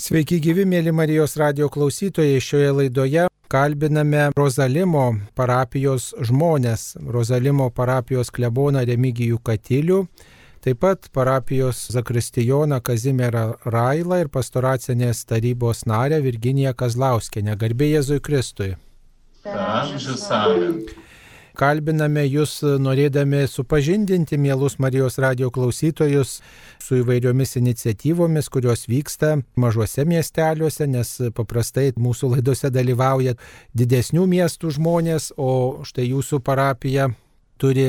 Sveiki gyvi, mėly Marijos radio klausytojai. Šioje laidoje kalbiname Rozalimo parapijos žmonės, Rozalimo parapijos kleboną Remigijų Katilių, taip pat parapijos zakristijoną Kazimierą Railą ir pastoracinės tarybos narę Virginiją Kazlauskenę. Garbė Jėzui Kristui. Amžius amen. Kalbiname jūs norėdami supažindinti mielus Marijos radio klausytojus su įvairiomis iniciatyvomis, kurios vyksta mažuose miesteliuose, nes paprastai mūsų laidose dalyvauja didesnių miestų žmonės, o štai jūsų parapija turi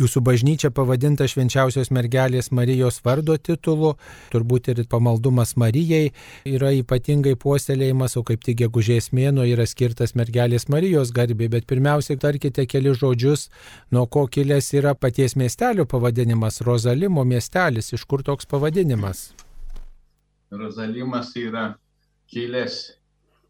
jūsų bažnyčia pavadinta švenčiausios mergelės Marijos vardo titulu, turbūt ir pamaldumas Marijai yra ypatingai puoselėjimas, o kaip tik gegužės mėno yra skirtas mergelės Marijos garbė, bet pirmiausiai tarkite keli žodžius, nuo ko kilęs yra paties miestelio pavadinimas, Rozalimo miestelis, iš kur toks pavadinimas? Rozalimas yra kilęs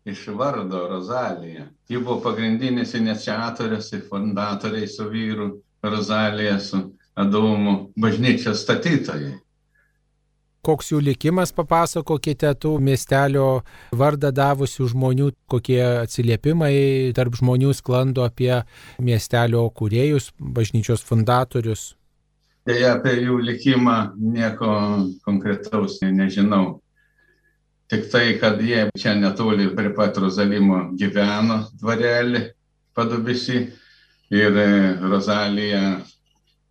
iš vardo Rozalija. Ji buvo pagrindinis iniciatorius ir fundatoriai su vyru Rozalija, su Adomu bažnyčios statytojai. Koks jų likimas papasakokite tų miestelio vardą davusių žmonių, kokie atsiliepimai tarp žmonių sklando apie miestelio kūrėjus, bažnyčios fundatorius. Deja, apie jų likimą nieko konkretaus nežinau. Tik tai, kad jie čia netoli prie pat Rozalimo gyveno dvarelį padubisi ir Rozalija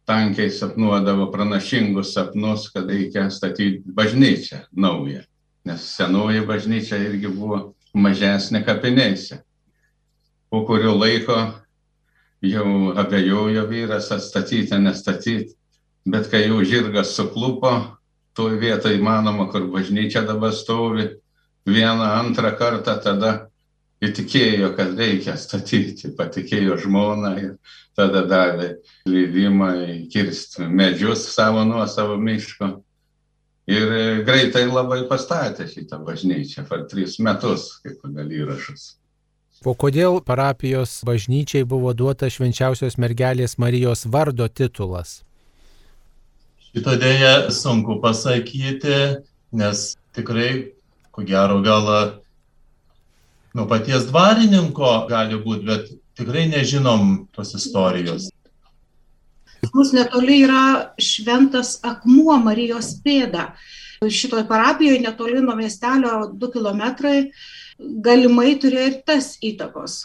tankiai sapnuodavo pranašingus sapnus, kad reikia statyti bažnyčią naują, nes senoji bažnyčia irgi buvo mažesnė kapinėse. Po kurio laiko jau abejojo vyras atstatyti, nestatyti, bet kai jau žirgas suklupo, toj vietoj įmanoma, kur bažnyčia dabar stovi, vieną antrą kartą tada įtikėjo, kad reikia statyti, patikėjo žmoną ir tada davė leidimą kirsti medžius savo nuosavo miško. Ir greitai labai pastatė šitą bažnyčią, per tris metus, kaip pagal įrašus. O kodėl parapijos bažnyčiai buvo duota švenčiausios mergelės Marijos vardo titulas? Šito dėja sunku pasakyti, nes tikrai, ko gero, gal nuo paties dvarininko gali būti, bet tikrai nežinom tos istorijos. Mūsų netoli yra šventas akmuo Marijos pėda. Šitoje parapijoje netoli nuo miestelio 2 km galimai turėjo ir tas įtakos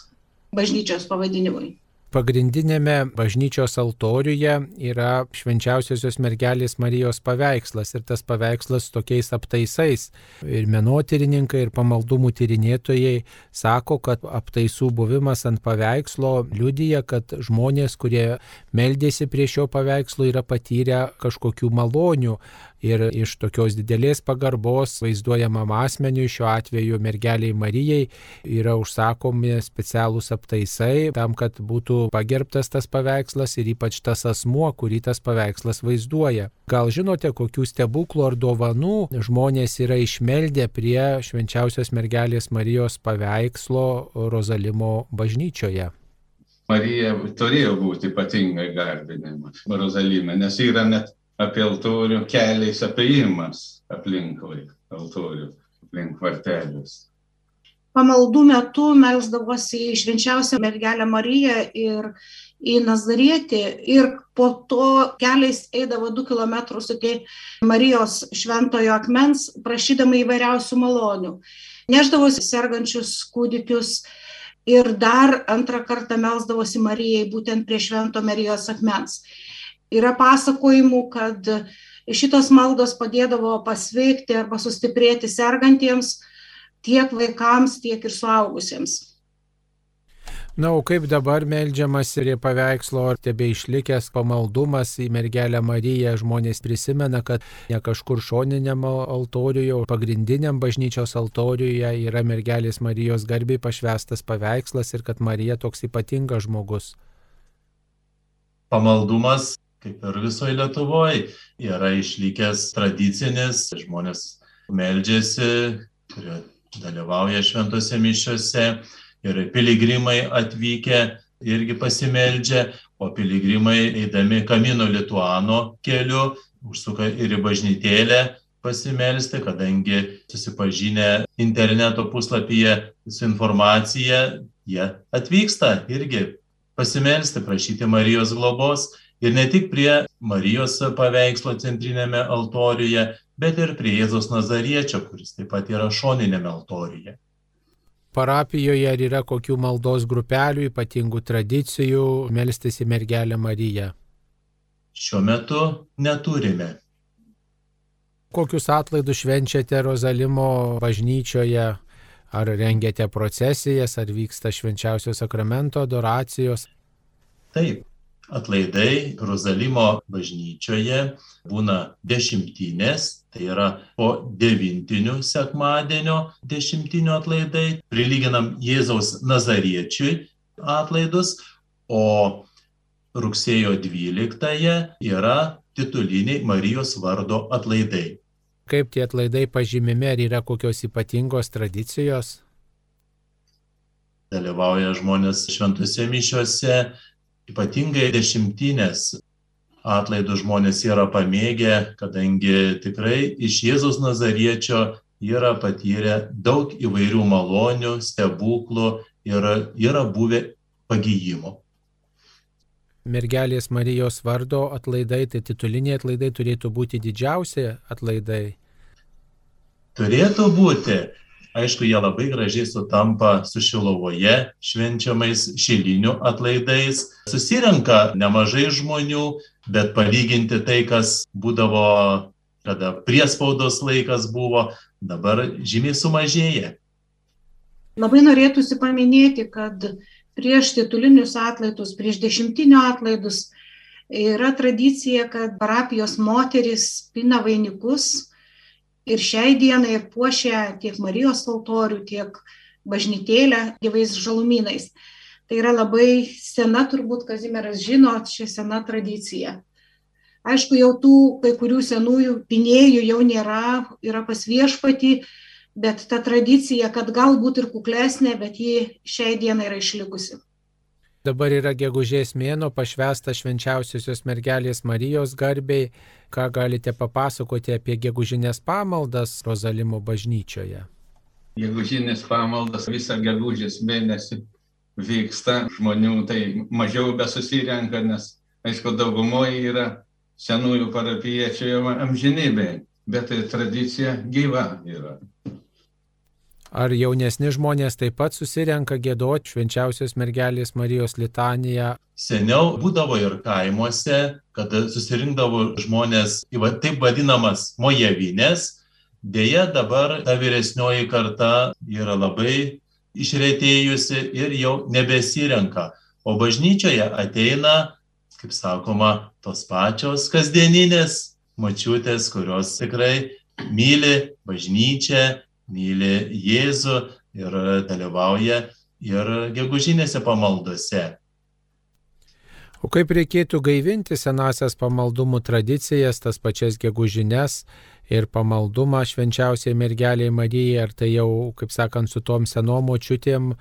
bažnyčios pavadinimui pagrindinėme bažnyčios altoriuje yra švenčiausiosios mergelės Marijos paveikslas ir tas paveikslas tokiais aptaisais. Ir menotyrininkai, ir pamaldumų tyrinėtojai sako, kad aptaisų buvimas ant paveikslo liudyja, kad žmonės, kurie meldėsi prie šio paveikslo, yra patyrę kažkokių malonių ir iš tokios didelės pagarbos vaizduojamam asmeniui, šiuo atveju mergeliai Marijai, yra užsakomi specialūs aptaisai tam, kad būtų pagerbtas tas paveikslas ir ypač tas asmuo, kurį tas paveikslas vaizduoja. Gal žinote, kokių stebuklų ar dovanų žmonės yra išmeldę prie švenčiausios mergelės Marijos paveikslo Rozalimo bažnyčioje? Marija turėjo būti ypatingai garbinama Rozalime, nes yra net apie altorių keliais apėjimas aplinkui altorių, aplink vartelius. Pamaldų metu melsdavosi į švenčiausią mergelę Mariją ir į Nazarietį ir po to keliais eidavo 2 km iki Marijos šventojo akmens, prašydama įvairiausių malonių. Neždavosi sergančius kūdikius ir dar antrą kartą melsdavosi Marijai būtent prie švento Marijos akmens. Yra pasakojimų, kad šitos maldos padėdavo pasveikti arba sustiprėti sergantiems tiek vaikams, tiek ir suaugusiems. Na, o kaip dabar melžiamas ir į paveikslo, ar tebe išlikęs pamaldumas į mergelę Mariją, žmonės prisimena, kad ne kažkur šoniniam altoriuje, o pagrindiniam bažnyčios altoriuje yra mergelės Marijos garbiai pašvestas paveikslas ir kad Marija toks ypatingas žmogus. Pamaldumas kaip ir visoje Lietuvoje, yra išlikęs tradicinis, žmonės meldžiasi, kurie dalyvauja šventose mišiuose ir piligrimai atvykę irgi pasimeldžia, o piligrimai eidami Kamino Lituano keliu užsuka ir į bažnytėlę, pasimelsti, kadangi susipažinę interneto puslapyje su informacija, jie atvyksta irgi pasimelsti, prašyti Marijos globos ir ne tik prie Marijos paveikslo centrinėme altoriuje, bet ir prie Jėzos Nazariečio, kuris taip pat yra šoninėme altoriuje. Parapijoje ar yra kokių maldos grupelių, ypatingų tradicijų melstis į mergelę Mariją? Šiuo metu neturime. Kokius atlaidus švenčiate Rozalimo bažnyčioje? Ar rengiate procesijas, ar vyksta švenčiausio sakramento adoracijos? Taip, atlaidai Rozalimo bažnyčioje būna dešimtinės, tai yra po devintinių sekmadienio dešimtinių atlaidai, prilyginam Jėzaus Nazariečiui atlaidus, o rugsėjo 12 yra tituliniai Marijos vardo atlaidai. Kaip tie atlaidai pažymimi, ar yra kokios ypatingos tradicijos? Dalyvauja žmonės šventose mišiuose, ypatingai dešimtinės atlaidų žmonės yra pamėgę, kadangi tikrai iš Jėzus Nazariečio yra patyrę daug įvairių malonių, stebuklų ir yra buvę pagyjimo. Mergelės Marijos vardo atlaidai, tai tituliniai atlaidai turėtų būti didžiausi atlaidai. Turėtų būti. Aišku, jie labai gražiai sutampa su Šilovoje švenčiamais šilinių atlaidais. Susirenka nemažai žmonių, bet palyginti tai, kas būdavo, kada priespaudos laikas buvo, dabar žymiai sumažėja. Labai norėtųsi paminėti, kad prieš titulinius atlaidus, prieš dešimtinio atlaidus yra tradicija, kad parapijos moteris pina vainikus ir šiai dienai puošia tiek Marijos altorių, tiek bažnytėlę gyvais žalumynais. Tai yra labai sena, turbūt Kazimieras žino, ši sena tradicija. Aišku, jau tų kai kurių senųjų pinėjų jau nėra, yra pas viešpatį, bet ta tradicija, kad galbūt ir kuklesnė, bet ji šiai dienai yra išlikusi. Dabar yra gegužės mėno pašvesta švenčiausiosios mergelės Marijos garbiai. Ką galite papasakoti apie gegužinės pamaldas Rozalimo bažnyčioje? Gegužinės pamaldas visą gegužės mėnesį vyksta, žmonių tai mažiau besusirenka, nes aišku, daugumoje yra senųjų parapiečių amžinybė, bet tai tradicija gyva yra. Ar jaunesni žmonės taip pat susirenka gėdoti švenčiausios mergelės Marijos litaniją? Seniau būdavo ir kaimuose, kad susirinkdavo žmonės į taip vadinamas mojevinės. Deja, dabar ta vyresnioji karta yra labai išretėjusi ir jau nebesirenka. O bažnyčioje ateina, kaip sakoma, tos pačios kasdieninės mačiutės, kurios tikrai myli bažnyčią, myli Jėzų ir dalyvauja ir gegužinėse pamaldose. O kaip reikėtų gaivinti senasias pamaldumų tradicijas, tas pačias gegužinės ir pamaldumą švenčiausiai mergeliai Marijai, ar tai jau, kaip sakant, su tom senom očiutėm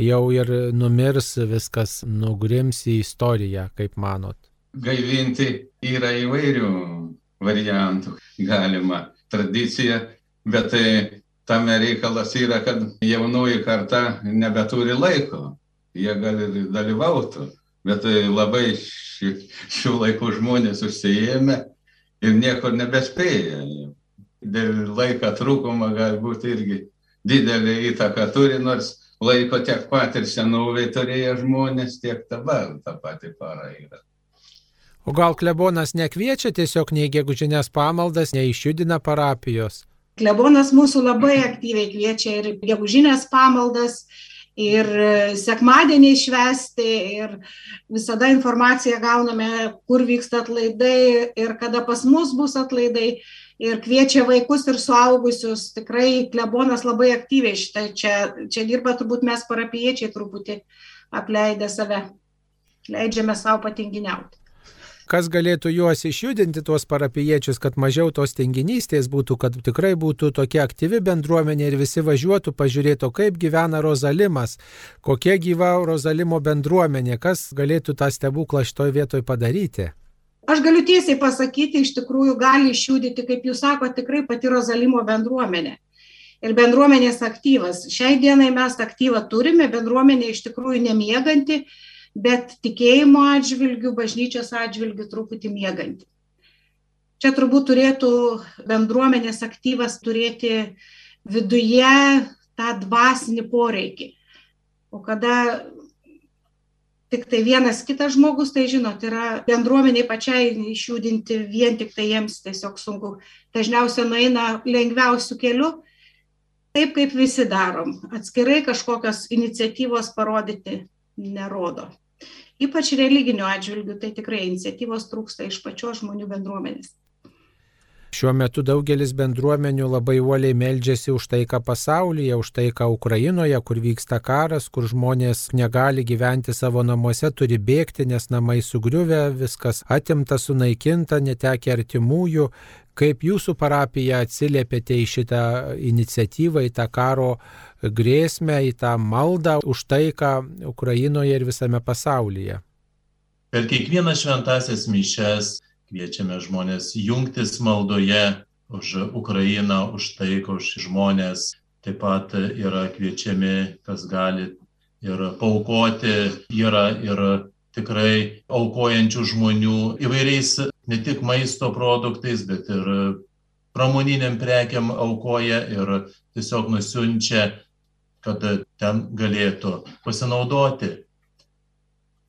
jau ir numirs, viskas nugrims į istoriją, kaip manot? Gaivinti yra įvairių variantų galima tradicija, bet tai tame reikalas yra, kad jaunoji karta nebeturi laiko. Jie gali dalyvauti, bet labai ši, šių laikų žmonės užsijėmė ir nieko nebespėja. Dėl laiko trūkumo galbūt irgi didelį įtaką turi, nors laiko tiek pat ir senovai turėjo žmonės, tiek dabar tą patį parą yra. O gal klebonas nekviečia tiesiog nei gegužinės pamaldas, nei išjudina parapijos? Klebonas mūsų labai aktyviai kviečia ir gegužinės pamaldas, ir sekmadienį švesti, ir visada informaciją gauname, kur vyksta atlaidai ir kada pas mus bus atlaidai. Ir kviečia vaikus ir suaugusius. Tikrai klebonas labai aktyviai šitą čia, čia dirba, turbūt mes parapiečiai truputį apleidę save. Leidžiame savo patinginiauti kas galėtų juos išjudinti, tuos parapiečius, kad mažiau tos tinginystės būtų, kad tikrai būtų tokia aktyvi bendruomenė ir visi važiuotų, pažiūrėtų, kaip gyvena Rozalimas, kokia gyva Rozalimo bendruomenė, kas galėtų tą stebuklą šitoj vietoj padaryti. Aš galiu tiesiai pasakyti, iš tikrųjų gali išjudyti, kaip jūs sakote, tikrai pati Rozalimo bendruomenė. Ir bendruomenės aktyvas. Šiai dienai mes aktyvą turime, bendruomenė iš tikrųjų nemieganti, bet tikėjimo atžvilgių, bažnyčios atžvilgių truputį mieganti. Čia turbūt turėtų bendruomenės aktyvas turėti viduje tą dvasinį poreikį. O kada tik tai vienas kitas žmogus, tai žinot, yra bendruomeniai pačiai išjudinti, vien tik tai jiems tiesiog sunku. Dažniausiai nueina lengviausių kelių, taip kaip visi darom. Atskirai kažkokios iniciatyvos parodyti nerodo. Ypač religinių atžvilgių, tai tikrai iniciatyvos trūksta iš pačios žmonių bendruomenės. Šiuo metu daugelis bendruomenių labai uoliai meldžiasi už taiką pasaulyje, už taiką Ukrainoje, kur vyksta karas, kur žmonės negali gyventi savo namuose, turi bėgti, nes namai sugriuvę, viskas atimta, sunaikinta, netekia artimųjų. Kaip jūsų parapija atsiliepėte į šitą iniciatyvą, į tą karo grėsmę, į tą maldą už taiką Ukrainoje ir visame pasaulyje? Per kiekvieną šventasias mišes kviečiame žmonės jungtis maldoje už Ukrainą, už taiką, už žmonės. Taip pat yra kviečiami, kas gali ir paukoti, yra ir tikrai aukojančių žmonių įvairiais ne tik maisto produktais, bet ir pramoniniam prekiam aukoja ir tiesiog nusiunčia, kad ten galėtų pasinaudoti.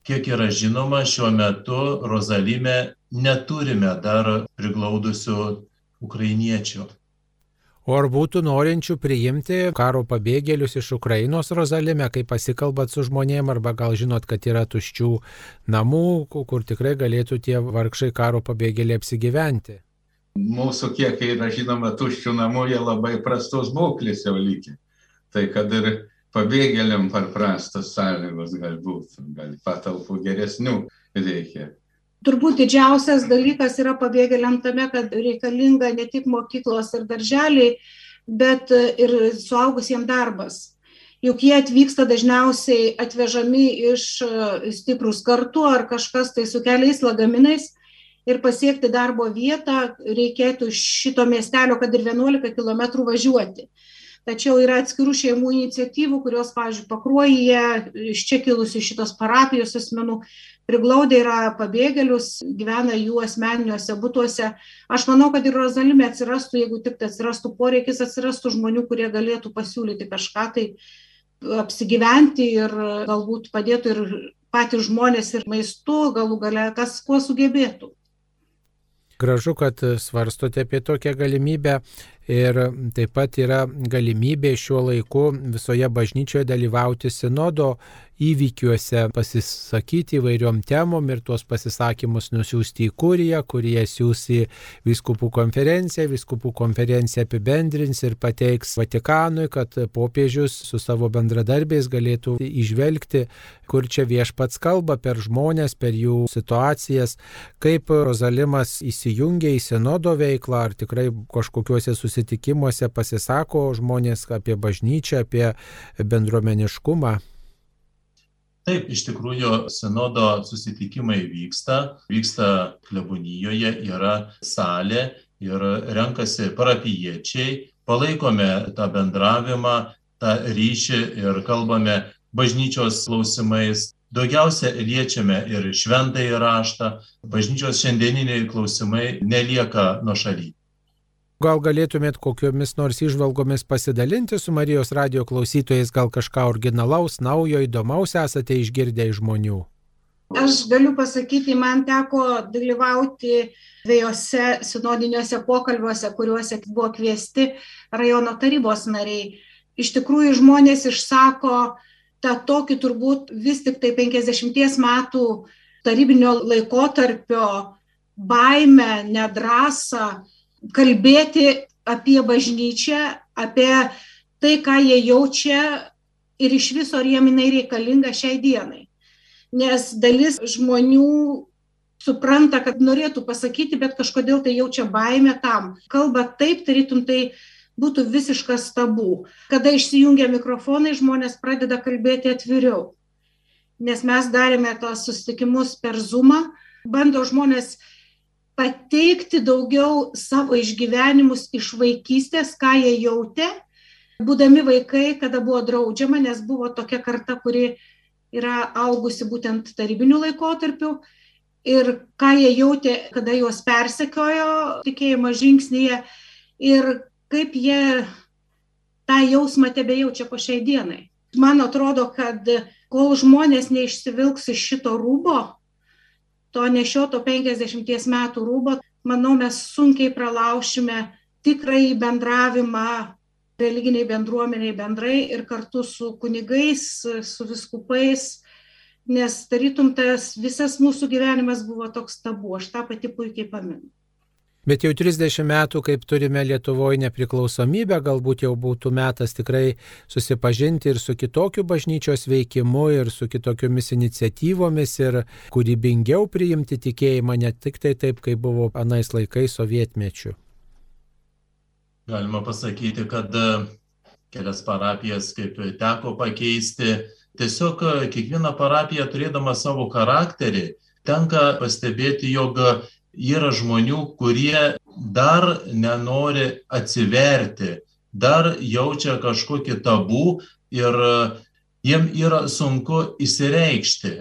Kiek yra žinoma, šiuo metu Rozalime neturime dar priglaudusių ukrainiečių. O ar būtų norinčių priimti karo pabėgėlius iš Ukrainos Rozalime, kai pasikalbat su žmonėm, arba gal žinot, kad yra tuščių namų, kur tikrai galėtų tie vargšai karo pabėgėliai apsigyventi? Mūsų kiek yra žinoma tuščių namų, jie labai prastos būklės jau lygiai. Tai kad ir pabėgėliam per prastas sąlygos galbūt, gal patalpų geresnių reikia turbūt didžiausias dalykas yra pabėgėliam tame, kad reikalinga ne tik mokyklos ir darželiai, bet ir suaugusiems darbas. Juk jie atvyksta dažniausiai atvežami iš stiprus kartu ar kažkas tai su keliais lagaminais ir pasiekti darbo vietą reikėtų šito miestelio, kad ir 11 km važiuoti. Tačiau yra atskirų šeimų iniciatyvų, kurios, pavyzdžiui, pakruojyje, iš čia kilusi šitos parapijos asmenų, priglaudę yra pabėgėlius, gyvena jų asmeniniuose būtuose. Aš manau, kad ir Rozalime atsirastų, jeigu tik tai atsirastų poreikis, atsirastų žmonių, kurie galėtų pasiūlyti kažką tai apsigyventi ir galbūt padėtų ir patys žmonės ir maistu, galų gale kas kuo sugebėtų. Gražu, kad svarstote apie tokią galimybę ir taip pat yra galimybė šiuo laiku visoje bažnyčioje dalyvauti sinodo įvykiuose, pasisakyti įvairiom temom ir tuos pasisakymus nusiųsti į kuriją, kurie siūs į viskupų konferenciją, viskupų konferencija apibendrins ir pateiks Vatikanui, kad popiežius su savo bendradarbiais galėtų išvelgti, kur čia viešpats kalba per žmonės, per jų situacijas, kaip Rozalimas įsijungia į sinodo veiklą, ar tikrai kažkokiuose susitikimuose pasisako žmonės apie bažnyčią, apie bendruomeniškumą. Taip, iš tikrųjų, sinodo susitikimai vyksta, vyksta klebonijoje, yra salė ir renkasi parapiečiai, palaikome tą bendravimą, tą ryšį ir kalbame bažnyčios klausimais. Daugiausia liečiame ir šventąjį raštą, bažnyčios šiandieniniai klausimai nelieka nuo šaly. Gal galėtumėt kokiomis nors išvalgomis pasidalinti su Marijos radio klausytojais, gal kažką originalaus, naujo, įdomaus esate išgirdę iš žmonių? Aš galiu pasakyti, man teko dalyvauti dviejose sinodiniuose pokalbiuose, kuriuose buvo kviesti rajono tarybos nariai. Iš tikrųjų, žmonės išsako tą tokį turbūt vis tik tai 50 metų tarybinio laikotarpio baimę, nedrasą, kalbėti apie bažnyčią, apie tai, ką jie jaučia ir iš viso ar jiem jinai reikalinga šiai dienai. Nes dalis žmonių supranta, kad norėtų pasakyti, bet kažkodėl tai jaučia baimę tam. Kalba taip, tarytum tai būtų visiškas tabų. Kada išsijungia mikrofonai, žmonės pradeda kalbėti atviriau. Nes mes darėme tos susitikimus per Zoomą, bando žmonės pateikti daugiau savo išgyvenimus iš vaikystės, ką jie jautė, būdami vaikai, kada buvo draudžiama, nes buvo tokia karta, kuri yra augusi būtent tarybinių laikotarpių ir ką jie jautė, kada juos persekiojo tikėjimo žingsnyje ir kaip jie tą jausmą tebe jaučia po šiai dienai. Man atrodo, kad kol žmonės neišsivilks iš šito rūbo, to nešioto 50 metų rūbo, manau, mes sunkiai pralaušime tikrai bendravimą religiniai bendruomeniai bendrai ir kartu su kunigais, su viskupais, nes tarytum tas visas mūsų gyvenimas buvo toks tabu, aš tą pati puikiai pamenu. Bet jau 30 metų, kaip turime Lietuvoje nepriklausomybę, galbūt jau būtų metas tikrai susipažinti ir su kitokiu bažnyčios veikimu, ir su kitokiomis iniciatyvomis, ir kūrybingiau priimti tikėjimą, ne tik tai taip, kaip buvo anais laikais sovietmečių. Galima pasakyti, kad e, kelias parapijas kaip teko pakeisti, tiesiog e, kiekviena parapija turėdama savo charakterį, tenka pastebėti, jog yra žmonių, kurie dar nenori atsiverti, dar jaučia kažkokį tabų ir jiem yra sunku įsireikšti.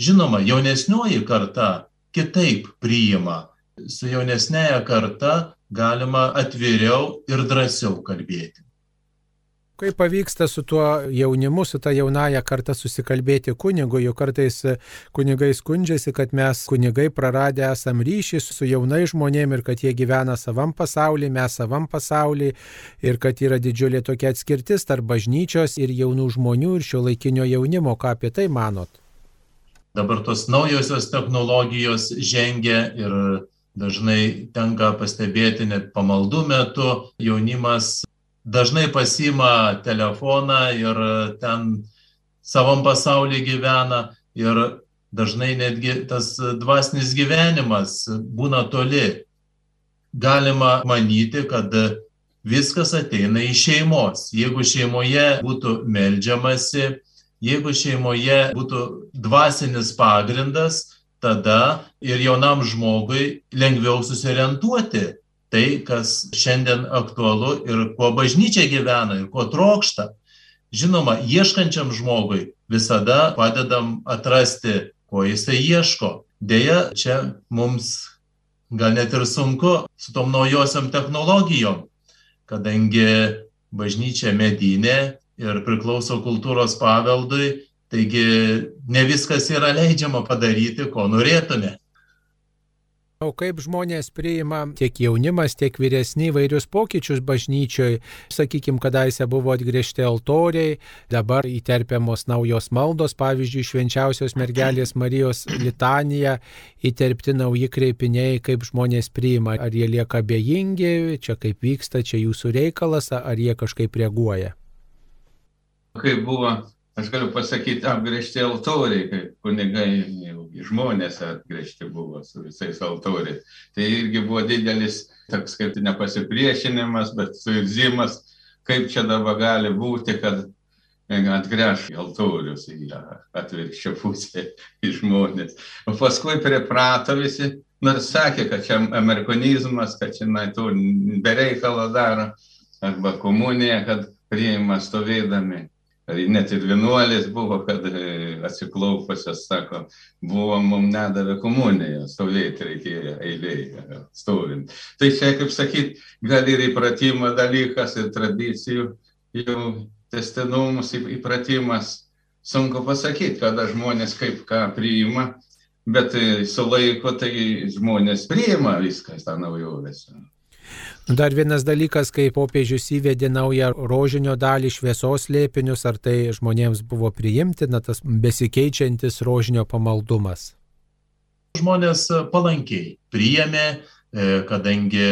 Žinoma, jaunesnioji karta kitaip priima. Su jaunesnėje karta galima atviriau ir drąsiau kalbėti. Kaip pavyksta su tuo jaunimu, su ta jaunaja karta susikalbėti kunigu, jau kartais kunigai skundžiasi, kad mes kunigai praradę esam ryšį su jaunai žmonėmis ir kad jie gyvena savam pasaulyje, mes savam pasaulyje ir kad yra didžiulė tokia atskirtis tarp bažnyčios ir jaunų žmonių ir šio laikinio jaunimo. Ką apie tai manot? Dabar tos naujosios technologijos žengia ir dažnai tenka pastebėti net pamaldų metu jaunimas dažnai pasima telefoną ir ten savam pasaulyje gyvena ir dažnai netgi tas dvasinis gyvenimas būna toli. Galima manyti, kad viskas ateina iš šeimos. Jeigu šeimoje būtų melžiamasi, jeigu šeimoje būtų dvasinis pagrindas, tada ir jaunam žmogui lengviau susiorientuoti tai, kas šiandien aktualu ir kuo bažnyčia gyvena ir kuo trokšta. Žinoma, ieškančiam žmogui visada padedam atrasti, ko jisai ieško. Deja, čia mums gal net ir sunku su tom naujosiam technologijom, kadangi bažnyčia medinė ir priklauso kultūros paveldui, taigi ne viskas yra leidžiama padaryti, ko norėtume. O kaip žmonės priima tiek jaunimas, tiek vyresni įvairius pokyčius bažnyčioje, sakykime, kadaise buvo atgriežti altoriai, dabar įterpiamos naujos maldos, pavyzdžiui, švenčiausios mergelės Marijos litanija, įterpti nauji kreipiniai, kaip žmonės priima, ar jie lieka abejingi, čia kaip vyksta, čia jūsų reikalas, ar jie kažkaip reaguoja. Kaip buvo aš galiu pasakyti, apgrėžti altoriai, kaip kunigai žmonės atgrėžti buvo su visais altoriais. Tai irgi buvo didelis, toks kaip nepasipriešinimas, bet suirzimas, kaip čia dabar gali būti, kad atgręš altorius į atvirkščią pusę į žmonės. O paskui priprato visi, nors sakė, kad čia amerikonizmas, kad čia na, to bereikalo daro, arba komunija, kad priima stovėdami net ir vienuolės buvo, kad e, atsiklaupusios, sako, buvo mums nedavę komuniją, stovėti reikėjo eilėje, stovint. Tai čia, kaip sakyt, gal ir įpratimo dalykas, ir tradicijų, jau testinumus įpratimas, sunku pasakyti, kada žmonės kaip ką priima, bet e, su laiko tai žmonės priima viską, tą naujovės. Dar vienas dalykas, kai popiežius įvedė naują rožinio dalį šviesos lėpinius, ar tai žmonėms buvo priimtina tas besikeičiantis rožinio pamaldumas? Žmonės palankiai priėmė, e, kadangi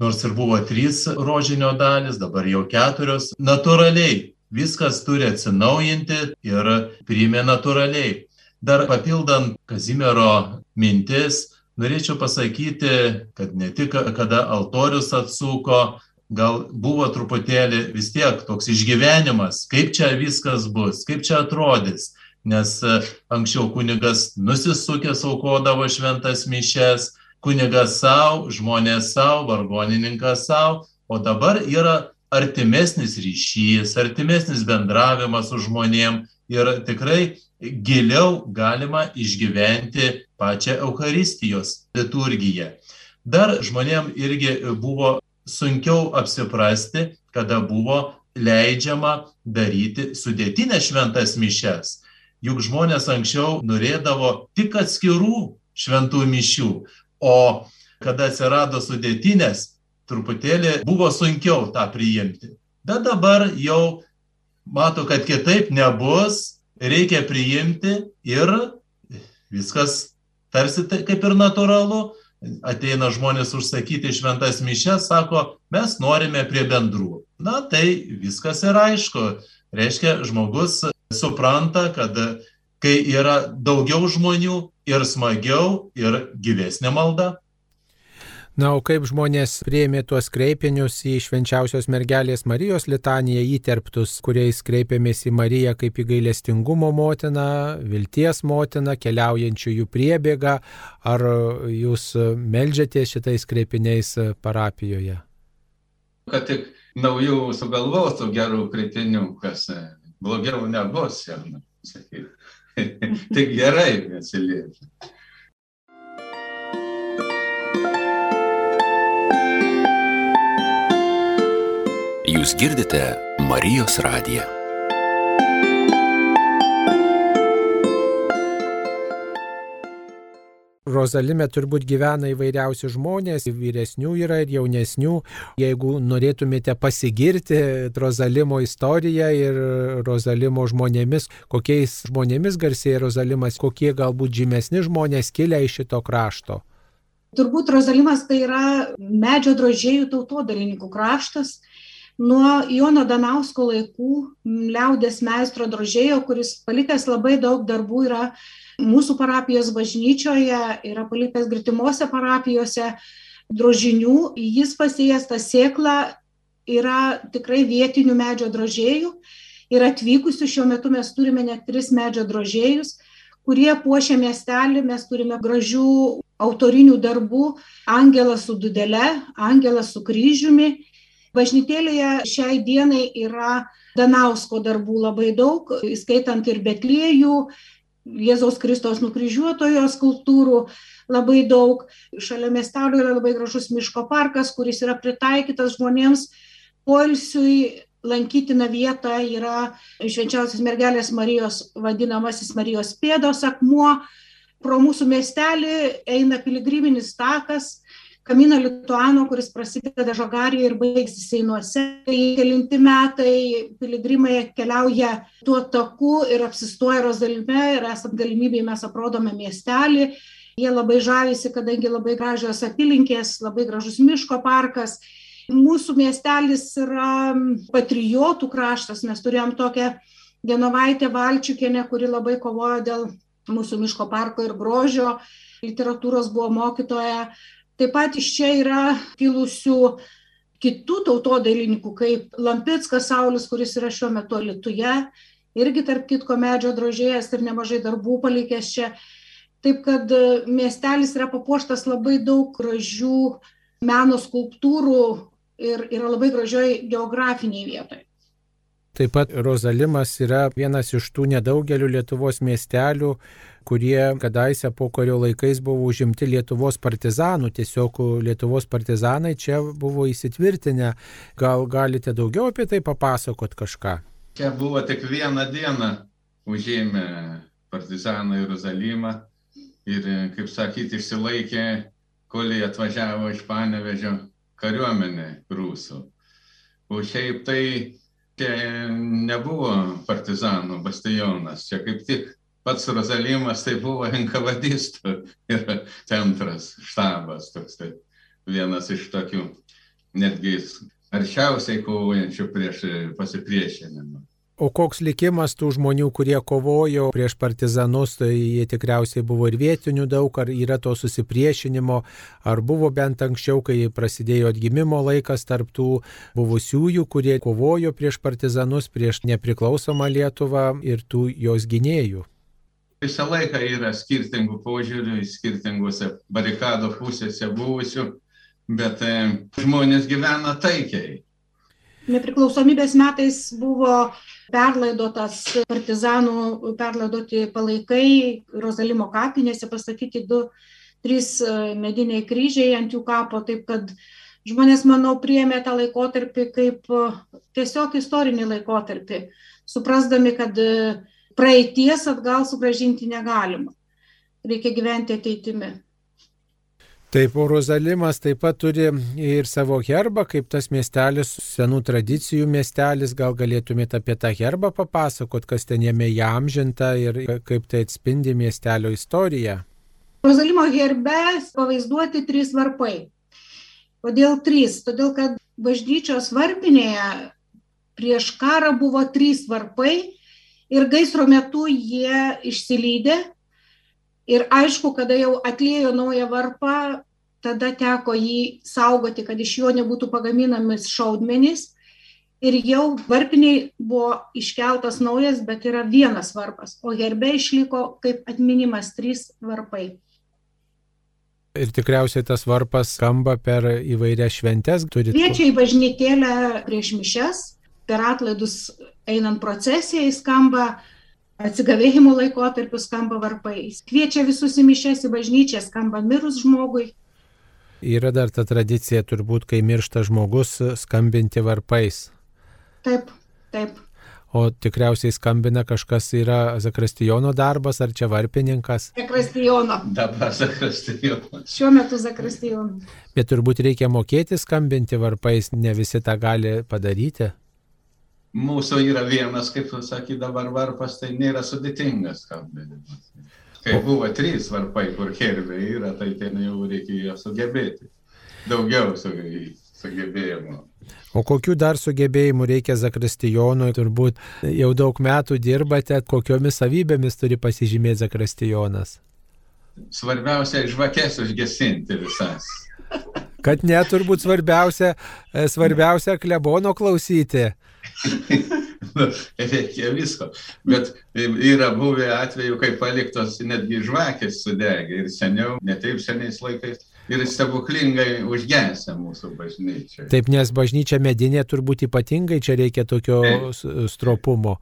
nors ir buvo trys rožinio dalis, dabar jau keturios, natūraliai viskas turi atsinaujinti ir priėmė natūraliai. Dar papildant Kazimiero mintis, norėčiau pasakyti, kad ne tik kada altorius atsuko, gal buvo truputėlį vis tiek toks išgyvenimas, kaip čia viskas bus, kaip čia atrodys, nes e, anksčiau kunigas nusisukęs aukodavo šventas mišes, kunigas savo, žmonės savo, vargonininkas savo, o dabar yra artimesnis ryšys, artimesnis bendravimas su žmonėm ir tikrai giliau galima išgyventi pačią Euharistijos liturgiją. Dar žmonėm irgi buvo sunkiau apsiprasti, kada buvo leidžiama daryti sudėtinės šventas mišes. Juk žmonės anksčiau norėdavo tik atskirų šventų mišių, o kada atsirado sudėtinės, truputėlį buvo sunkiau tą priimti. Bet dabar jau mato, kad kitaip nebus, reikia priimti ir viskas tarsi tai kaip ir natūralu. Ateina žmonės užsakyti šventas mišes, sako, mes norime prie bendrų. Na tai viskas yra aišku. Reiškia, žmogus supranta, kad kai yra daugiau žmonių ir smagiau, ir gyvesnė malda. Na, o kaip žmonės prieimė tuos kreipinius į švenčiausios mergelės Marijos litaniją įterptus, kuriais kreipėmės į Mariją kaip į gailestingumo motiną, vilties motiną, keliaujančiųjų priebėgą, ar jūs melžiate šitais kreipiniais parapijoje? Kad tik naujų sugalvotų gerų kritinių, kas blogiau nebus, jau sakyti. tik gerai atsiliepia. Jūs girdite Marijos radiją. Rozalime turbūt gyvena įvairiausi žmonės, vyresnių yra ir jaunesnių. Jeigu norėtumėte pasigirti Rozalimo istoriją ir Rozalimo žmonėmis, kokiais žmonėmis garsėja Rozalimas, kokie galbūt žymesni žmonės kilę iš šito krašto. Turbūt Rozalimas tai yra medžio drožėjų tautodalininkų kraštas nuo Jono Danausko laikų liaudės meistro drožėjo, kuris palikęs labai daug darbų yra mūsų parapijos bažnyčioje, yra palikęs gritimuose parapijose drožinių, jis pasėjęs tą sėklą yra tikrai vietinių medžio drožėjų. Ir atvykusių šiuo metu mes turime net tris medžio drožėjus, kurie puošia miestelį, mes turime gražių autorinių darbų, angelas su dudele, angelas su kryžiumi Bažnytėlėje šiai dienai yra Danausko darbų labai daug, įskaitant ir Betliejų, Jėzaus Kristos nukryžiuotojo skulptūrų labai daug. Šalia miestelio yra labai gražus miško parkas, kuris yra pritaikytas žmonėms poilsiui. Lankytina vieta yra švenčiausios mergelės Marijos vadinamasis Marijos pėdos akmuo. Pro mūsų miestelį eina piligriminis takas, Kamino Lituano, kuris prasideda Žagarijoje ir baigsis Seinuose. Tai kelinti metai piligrimai keliauja tuo taku ir apsistoja Rozalime ir esant galimybėje mes aprodome miestelį. Jie labai žavisi, kadangi labai gražios apylinkės, labai gražus miško parkas. Mūsų miestelis yra patriotų kraštas, mes turėjom tokią Genovaitę Valčiukienę, kuri labai kovojo dėl mūsų miško parko ir grožio, literatūros buvo mokytoja, Taip pat iš čia yra kilusių kitų tautodailininkų, kaip Lampickas Saulis, kuris yra šiuo metu Lietuje, irgi tarp kitko medžio drožėjas ir nemažai darbų palikęs čia. Taip kad e, miestelis yra papuoštas labai daug gražių meno skulptūrų ir yra labai gražioj geografiniai vietoje. Taip pat Rozalimas yra vienas iš tų nedaugelių Lietuvos miestelių, kurie kadaise po kario laikais buvo užimti Lietuvos partizanų. Tiesiog Lietuvos partizanai čia buvo įsitvirtinę. Gal galite daugiau apie tai papasakot kažką? Čia buvo tik vieną dieną užėmę partizanai Rozalimą ir, kaip sakyti, išsilaikė, kol jie atvažiavo iš Panevežio kariuomenė prūsų. O šiaip tai čia nebuvo partizanų bastionas, čia kaip tik pats Rozalimas tai buvo enkavadistų ir centras, štabas toks, tai vienas iš tokių netgi aršiausiai kovojančių prieš pasipriešinimą. O koks likimas tų žmonių, kurie kovojo prieš partizanus, tai jie tikriausiai buvo ir vietinių daug, ar yra to susipriešinimo, ar buvo bent anksčiau, kai prasidėjo atgimimo laikas tarp tų buvusiųjų, kurie kovojo prieš partizanus, prieš nepriklausomą Lietuvą ir tų jos gynėjų. visą laiką yra skirtingų požiūrių, skirtingose barikado pusėse buvusių, bet e, žmonės gyvena taikiai. Nepriklausomybės metais buvo perlaidotas partizanų, perlaidoti palaikai Rozalimo kapinėse, pasakyti du, trys e, mediniai kryžiai ant jų kapo, taip kad žmonės, manau, priėmė tą laikotarpį kaip e, tiesiog istorinį laikotarpį, suprasdami, kad e, praeities atgal sugražinti negalima. Reikia gyventi ateitimi. Taip, Rozalimas taip pat turi ir savo herbą, kaip tas miestelis, senų tradicijų miestelis, gal galėtumėte apie tą herbą papasakot, kas ten jame įamžinta ir kaip tai atspindi miestelio istoriją. Rozalimo herbe pavaizduoti trys varpai. Kodėl trys? Todėl, kad bažnyčios varpinėje prieš karą buvo trys varpai ir gaisro metu jie išsilydė Ir aišku, kada jau atlėjo naują varpą, tada teko jį saugoti, kad iš jo nebūtų pagaminamis šaudmenys. Ir jau varpiniai buvo iškeltas naujas, bet yra vienas varpas, o herbe išliko kaip atminimas trys varpai. Ir tikriausiai tas varpas skamba per įvairias šventes. Kviečia į bažnytėlę prieš mišes, per atlaidus einant procesijai skamba, atsigavėjimo laikotarpiu skamba varpai. Kviečia visus į mišęs į bažnyčią, skamba mirus žmogui. Yra dar ta tradicija, turbūt, kai miršta žmogus, skambinti varpais. Taip, taip. O tikriausiai skambina kažkas yra Zakristijono darbas ar čia varpininkas? Zakristijono. Dabar Zakristijono. Šiuo metu Zakristijono. Bet turbūt reikia mokėti skambinti varpais, ne visi tą gali padaryti mūsų yra vienas, kaip sakė dabar varpas, tai nėra sudėtingas skambinimas. Kai buvo trys varpai, kur herbė yra, tai ten jau reikėjo sugebėti. Daugiau sugebėjimų. O kokių dar sugebėjimų reikia Zakristijonui? Turbūt jau daug metų dirbate, kokiomis savybėmis turi pasižymėti Zakristijonas? Svarbiausia, žvakės užgesinti visas. Kad net turbūt svarbiausia, svarbiausia klebono klausyti. Reikia visko. Bet yra buvę atveju, kai paliktos netgi žvakės sudegė ir seniau, ne taip seniais laikais. Ir stebuklingai užgesę mūsų bažnyčia. Taip, nes bažnyčia medinė turbūt ypatingai čia reikia tokio stropumo.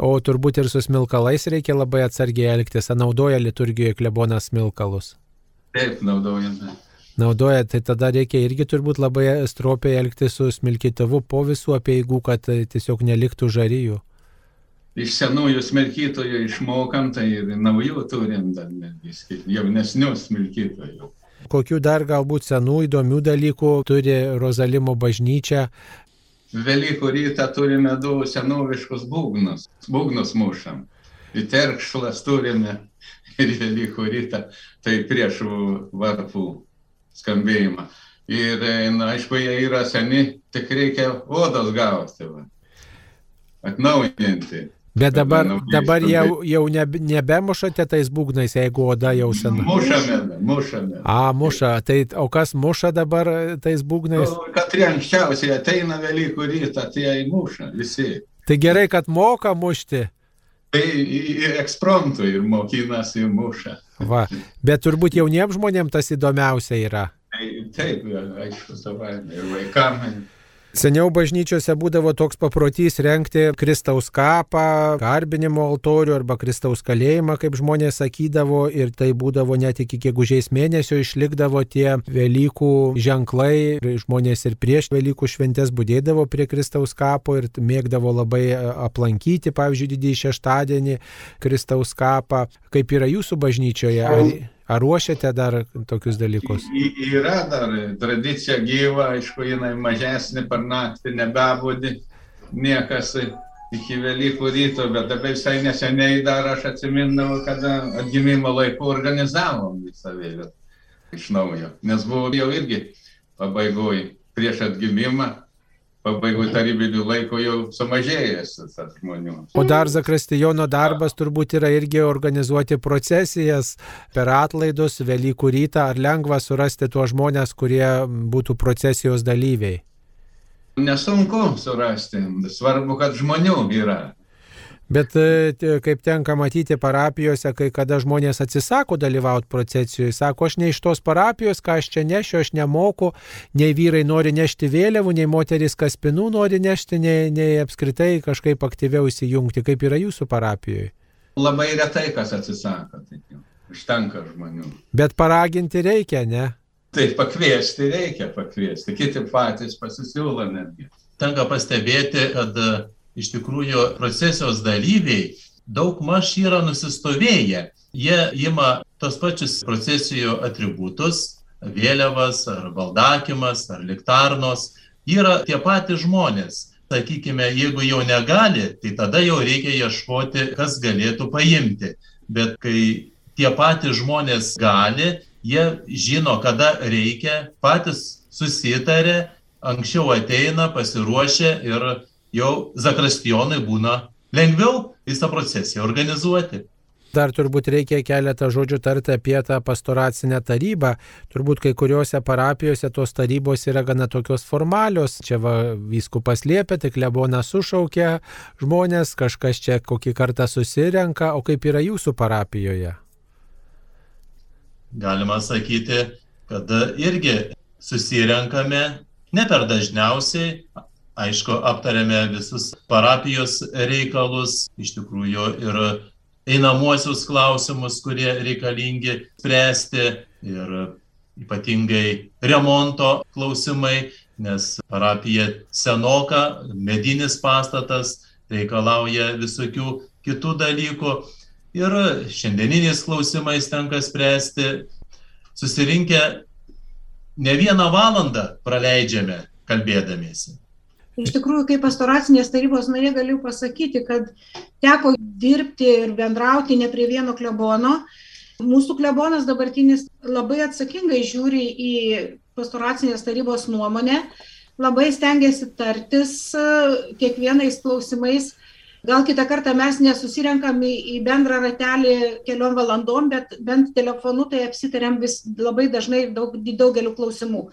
O turbūt ir su smilkalais reikia labai atsargiai elgtis. Naudoja liturgijoje klebonas smilkalus? Taip, naudojame naudoja, tai tada reikia irgi turbūt labai stropiai elgtis su smilkytavu po visų apieigų, kad tiesiog neliktų žaryjų. Iš senųjų smilkytojų išmokam, tai ir naujų turim dar netgi, jaunesnių smilkytojų. Kokių dar galbūt senų įdomių dalykų turi Rozalimo bažnyčia? Velykų rytą turime du senoviškus būgnus, būgnus mušam. Į terkšlas turime ir Velykų rytą, tai prieš varpų skambėjimą. Ir, na, aišku, jie yra seni, tik reikia odos gauti, va. atnaujinti. Bet dabar, dabar jau, jau nebe, nebemušate tais būgnais, jeigu oda jau sena. Mušame, mušame. A, muša. Tai, o kas muša dabar tais būgnais? O, katrie anksčiausiai ateina Velykų rytą, tai jie muša visi. Tai gerai, kad moka mušti. Tai ekspromptų ir mokinasi muša. Va, bet turbūt jauniems žmonėms tas įdomiausia yra. Tai, taip, aišku, savai ir vaikams. Seniau bažnyčiose būdavo toks paprotys renkti Kristaus kapą, garbinimo altorių arba Kristaus kalėjimą, kaip žmonės sakydavo, ir tai būdavo net iki gegužės mėnesio išlikdavo tie Velykų ženklai, žmonės ir prieš Velykų šventės būdėdavo prie Kristaus kapo ir mėgdavo labai aplankyti, pavyzdžiui, didįjį šeštadienį Kristaus kapą. Kaip yra jūsų bažnyčioje? Ar... Ar ruošiate dar tokius dalykus? Yra dar tradicija gyva, aišku, jinai mažesnė per naktį, nebebūdi niekas iki Velykų ryto, bet dabar visai neseniai dar aš atsimindavau, kada atgimimo laiku organizavom visą vėliavą iš naujo, nes buvo jau irgi pabaigoje prieš atgimimą pabaigų tarybinių laikų jau sumažėjęs tas žmonių. O dar Zakristijono darbas turbūt yra irgi organizuoti procesijas per atlaidus Velykų rytą. Ar lengva surasti tuos žmonės, kurie būtų procesijos dalyviai? Nesunku surasti, svarbu, kad žmonių yra. Bet e, kaip tenka matyti parapijose, kai kada žmonės atsisako dalyvauti procesijoje, sako, aš ne iš tos parapijos, ką aš čia nešiu, aš nemoku, nei vyrai nori nešti vėliavų, nei moteris kaspinų nori nešti, nei, nei apskritai kažkaip aktyviau įsijungti, kaip yra jūsų parapijoje. Labai retai kas atsisako, tai užtenka žmonių. Bet paraginti reikia, ne? Tai pakviesti reikia pakviesti, kiti patys pasisiūlo netgi. Tenka pastebėti, kad iš tikrųjų procesijos dalyviai daug maž yra nusistovėję. Jie ima tos pačius procesijų atributus, vėliavas ar valdakimas ar liktarnos, yra tie patys žmonės. Sakykime, jeigu jau negali, tai tada jau reikia ieškoti, kas galėtų paimti. Bet kai tie patys žmonės gali, jie žino, kada reikia, patys susitarė, anksčiau ateina, pasiruošia ir jau zakristijonai būna lengviau visą procesiją organizuoti. Dar turbūt reikia keletą žodžių tarti apie tą pastoracinę tarybą. Turbūt kai kuriuose parapijose tos tarybos yra gana tokios formalios. Čia va, vyskupas liepia, tik lebona sušaukia žmonės, kažkas čia kokį kartą susirenka, o kaip yra jūsų parapijoje? Galima sakyti, kad irgi susirenkame ne per dažniausiai, aišku, aptarėme visus parapijos reikalus, iš tikrųjų ir einamuosius klausimus, kurie reikalingi spręsti ir ypatingai remonto klausimai, nes parapija senoka, medinis pastatas reikalauja visokių kitų dalykų ir šiandieniniais klausimais tenka spręsti. Susirinkę ne vieną valandą praleidžiame kalbėdamiesi. Iš tikrųjų, kaip pastoracinės tarybos narė galiu pasakyti, kad teko dirbti ir bendrauti ne prie vieno klebono. Mūsų klebonas dabartinis labai atsakingai žiūri į pastoracinės tarybos nuomonę, labai stengiasi tartis kiekvienais klausimais. Gal kitą kartą mes nesusirenkam į bendrą ratelį keliom valandom, bet bent telefonu tai apsitarėm vis labai dažnai daug, daugeliu klausimų.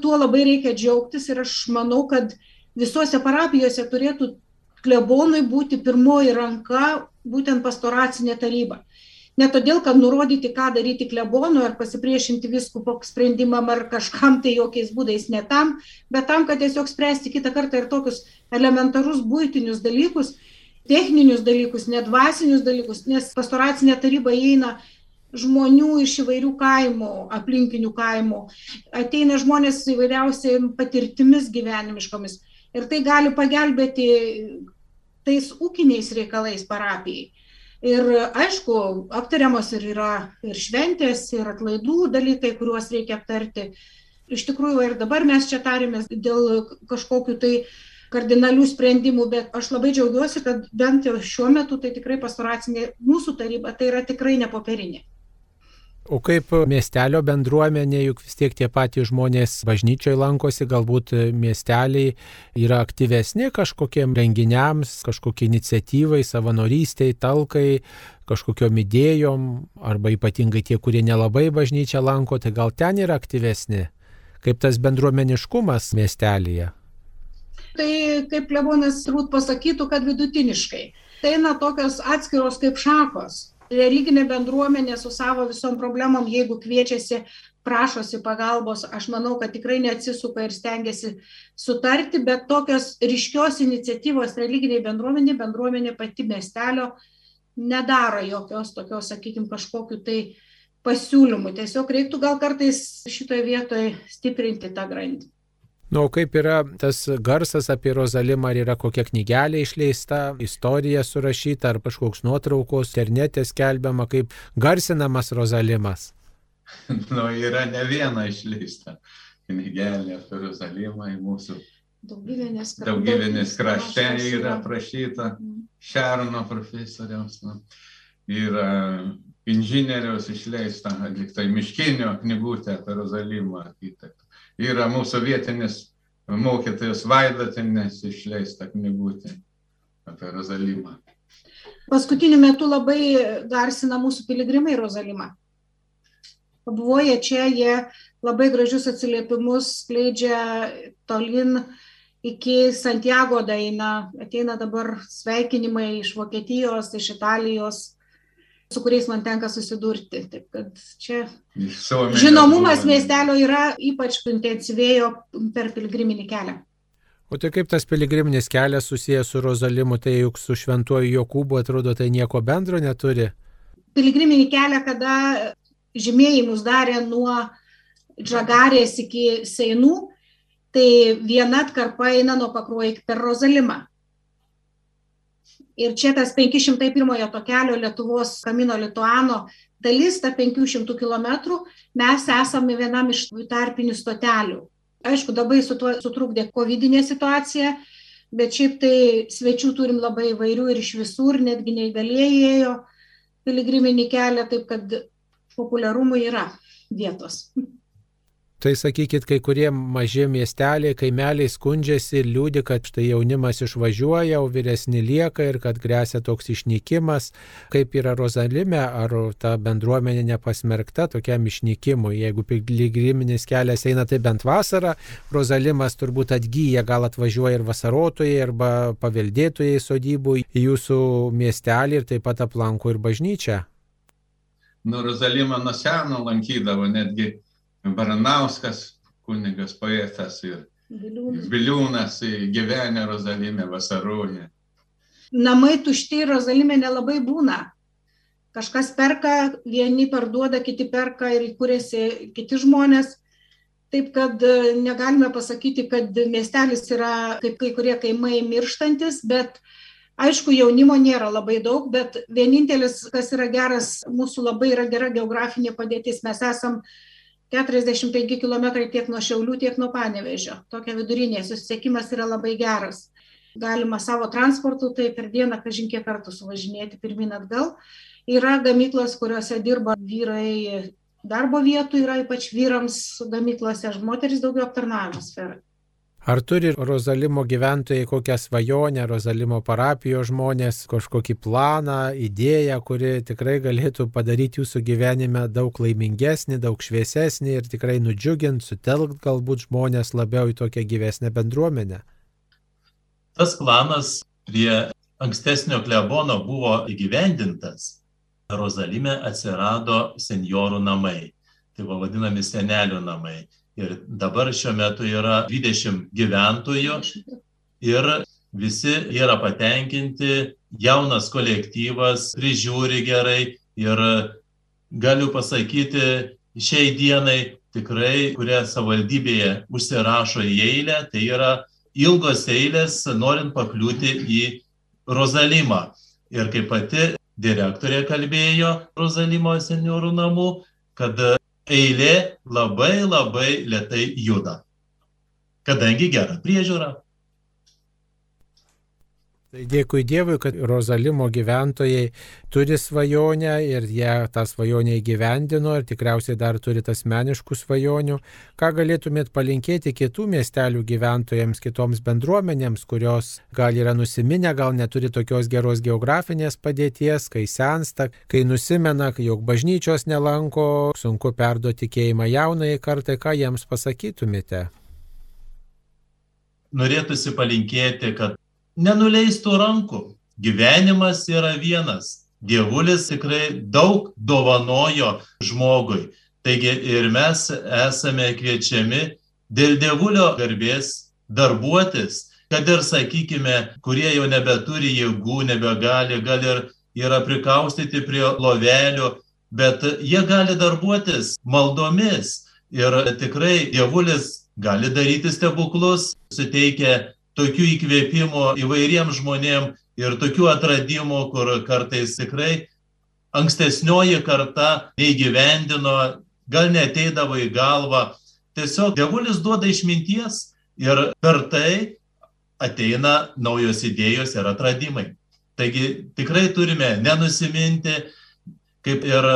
Tuo labai reikia džiaugtis ir aš manau, kad visose parapijose turėtų klebonui būti pirmoji ranka būtent pastoracinė taryba. Ne todėl, kad nurodyti, ką daryti klebonui ar pasipriešinti viskupo sprendimam ar kažkam tai jokiais būdais ne tam, bet tam, kad tiesiog spręsti kitą kartą ir tokius elementarus būtinius dalykus, techninius dalykus, nedvasinius dalykus, nes pastoracinė taryba įeina žmonių iš įvairių kaimų, aplinkinių kaimų, ateina žmonės įvairiausiai patirtimis gyvenimiškomis ir tai gali pagelbėti tais ūkiniais reikalais parapijai. Ir aišku, aptariamos ir yra ir šventės, ir atlaidų dalykai, kuriuos reikia aptarti. Iš tikrųjų, ir dabar mes čia tarėmės dėl kažkokių tai kardinalių sprendimų, bet aš labai džiaugiuosi, kad bent jau šiuo metu tai tikrai pastoracinė mūsų taryba, tai yra tikrai ne popierinė. O kaip miestelio bendruomenė, juk vis tiek tie patys žmonės bažnyčioje lankosi, galbūt miesteliai yra aktyvesni kažkokiem renginiams, kažkokie iniciatyvai, savanorystiai, talkai, kažkokiom idėjom, arba ypatingai tie, kurie nelabai bažnyčią lanko, tai gal ten yra aktyvesni, kaip tas bendruomeniškumas miestelėje. Tai kaip Lebonas turbūt pasakytų, kad vidutiniškai. Tai eina tokios atskiros kaip šakos religinė bendruomenė su savo visom problemom, jeigu kviečiasi, prašosi pagalbos, aš manau, kad tikrai neatsisuka ir stengiasi sutarti, bet tokios ryškios iniciatyvos religiniai bendruomenė, bendruomenė pati miestelio nedaro jokios tokios, sakykime, kažkokiu tai pasiūlymų. Tiesiog reiktų gal kartais šitoje vietoje stiprinti tą grandį. Nu, kaip yra tas garsas apie Rozalimą, ar yra kokia knygelė išleista, istorija surašyta, ar kažkoks nuotraukos, internete skelbiama, kaip garsinamas Rozalimas? Nu, yra ne viena išleista knygelė apie Rozalimą į mūsų Daugybinės, daugybinės krašte yra aprašyta mm. Šerno profesoriaus. Nu, yra inžinieriaus išleista, atliktai miškinio knygutė apie Rozalimą architektą yra mūsų vietinis mokytojas Vaidatinės išleista knygutė apie Rozalimą. Paskutiniu metu labai garsina mūsų piligrimai Rozalimą. Pabuvoję čia, jie labai gražius atsiliepimus skleidžia tolin iki Santiago daina, ateina dabar sveikinimai iš Vokietijos, iš Italijos, su kuriais man tenka susidurti. Taip kad čia žinomumas miestelio yra ypač intensyvėjo per pilgriminį kelią. O tai kaip tas piligriminis kelias susijęs su Rozalimu, tai juk su šventuoju Jokūbu atrodo tai nieko bendro neturi? Piligriminį kelią, kada žymėjimus darė nuo Džagarės iki Seinų, tai viena atkarpa eina nuo pakruojo per Rozalimą. Ir čia tas 501 to kelio Lietuvos Kamino Lituano dalis, ta 500 km, mes esame vienam iš tarpinių stotelių. Aišku, labai su tuo sutrukdė COVID situacija, bet šiaip tai svečių turim labai įvairių ir iš visur, netgi neįgalėjai ėjo piligriminį kelią, taip kad populiarumui yra vietos. Tai sakykit, kai kurie maži miesteliai, kaimeliai skundžiasi ir liūdi, kad štai jaunimas išvažiuoja, o vyresni lieka ir kad grėsia toks išnykimas. Kaip yra Rozalime, ar ta bendruomenė nepasmerkta tokiam išnykimui? Jeigu piligriminis kelias eina tai bent vasarą, Rozalimas turbūt atgyja, gal atvažiuoja ir vasarotojai, arba paveldėtojai sodybų į jūsų miestelį ir taip pat aplanko ir bažnyčią. Nu, Rozalimą nuo seno lankydavo netgi Baranauskas, kunigas poetas ir Biliūnas, Biliūnas gyvenę Rozalime vasaroje. Namai tušti Rozalime nelabai būna. Kažkas perka, vieni parduoda, kiti perka ir įkūrėsi kiti žmonės. Taip kad e, negalime pasakyti, kad miestelis yra kaip kai kurie kaimai mirštantis, bet aišku, jaunimo nėra labai daug, bet vienintelis, kas yra geras, mūsų labai yra gera geografinė padėtis. Mes esam 45 km tiek nuo Šiaulių, tiek nuo Panevežio. Tokia vidurinė, susisiekimas yra labai geras. Galima savo transportu, tai per dieną kažin kiek kartų suvažinėti pirmin atgal. Yra gamyklos, kuriuose dirba vyrai, darbo vietų yra ypač vyrams gamyklose, moteris daugiau aptarnavimo sferai. Ar turi Rozalimo gyventojai kokią svajonę, Rozalimo parapijos žmonės, kažkokį planą, idėją, kuri tikrai galėtų padaryti jūsų gyvenime daug laimingesnį, daug šviesesnį ir tikrai nudžiugint, sutelkt galbūt žmonės labiau į tokią gyvesnę bendruomenę? Tas planas prie ankstesnio klebono buvo įgyvendintas. Rozalime atsirado senjorų namai. Tai buvo vadinami senelių namai Ir dabar šiuo metu yra 20 gyventojų ir visi yra patenkinti, jaunas kolektyvas prižiūri gerai ir galiu pasakyti, šiai dienai tikrai, kurie savivaldybėje užsirašo į eilę, tai yra ilgos eilės, norint pakliūti į Rozalimą. Ir kaip pati direktorė kalbėjo Rozalimo seniorų namų, kad eilė labai labai lietai juda, kadangi gera priežiūra. Tai dėkui Dievui, kad Rozalimo gyventojai turi svajonę ir jie tą svajonę įgyvendino ir tikriausiai dar turi tas meniškų svajonių. Ką galėtumėt palinkėti kitų miestelių gyventojams, kitoms bendruomenėms, kurios gal yra nusiminę, gal neturi tokios geros geografinės padėties, kai sensta, kai nusimena, jog bažnyčios nelanko, sunku perduoti tikėjimą jaunai kartai, ką jiems pasakytumėte? Norėtųsi palinkėti, kad nenuleistų rankų. Gyvenimas yra vienas. Dievulis tikrai daug dovanojo žmogui. Taigi ir mes esame kviečiami dėl dievulio garbės darbuotis, kad ir, sakykime, kurie jau nebeturi jėgų, nebegali, gal ir yra prikaustyti prie lovelių, bet jie gali darbuotis maldomis. Ir tikrai dievulis gali daryti stebuklus, suteikia tokių įkvėpimų įvairiem žmonėm ir tokių atradimų, kur kartais tikrai ankstesnioji karta neįgyvendino, gal neteidavo į galvą. Tiesiog dievulis duoda išminties ir per tai ateina naujos idėjos ir atradimai. Taigi tikrai turime nenusiminti, kaip ir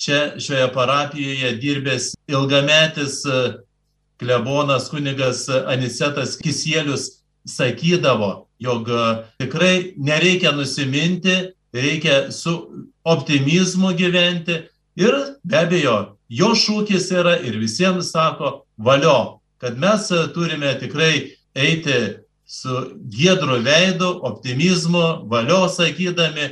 čia šioje parapijoje dirbęs ilgametis klebonas kunigas Anisetas Kisielius sakydavo, jog e, tikrai nereikia nusiminti, reikia su optimizmu gyventi ir be abejo, jo šūkis yra ir visiems sako valio, kad mes turime tikrai eiti su giedru veidu, optimizmu, valios sakydami,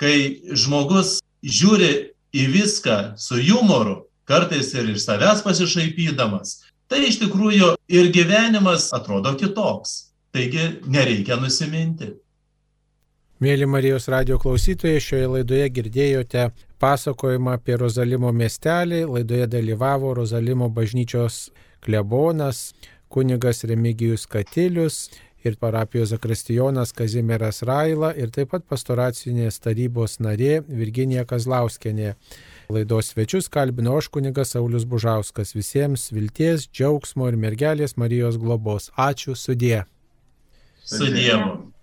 kai žmogus žiūri į viską su humoru, kartais ir iš savęs pasišaipydamas, tai iš tikrųjų ir gyvenimas atrodo kitoks. Taigi nereikia nusiminti. Mėly Marijos radio klausytojai, šioje laidoje girdėjote pasakojimą apie Rozalimo miestelį. Laidoje dalyvavo Rozalimo bažnyčios klebonas, kunigas Remigijus Katilius ir parapijos zakristijonas Kazimieras Raila ir taip pat pastoracinės tarybos narė Virginija Kazlauskenė. Laidos svečius kalbino aš kunigas Saulis Bužauskas. Visiems vilties, džiaugsmo ir mergelės Marijos globos. Ačiū sudie. Su Dievu.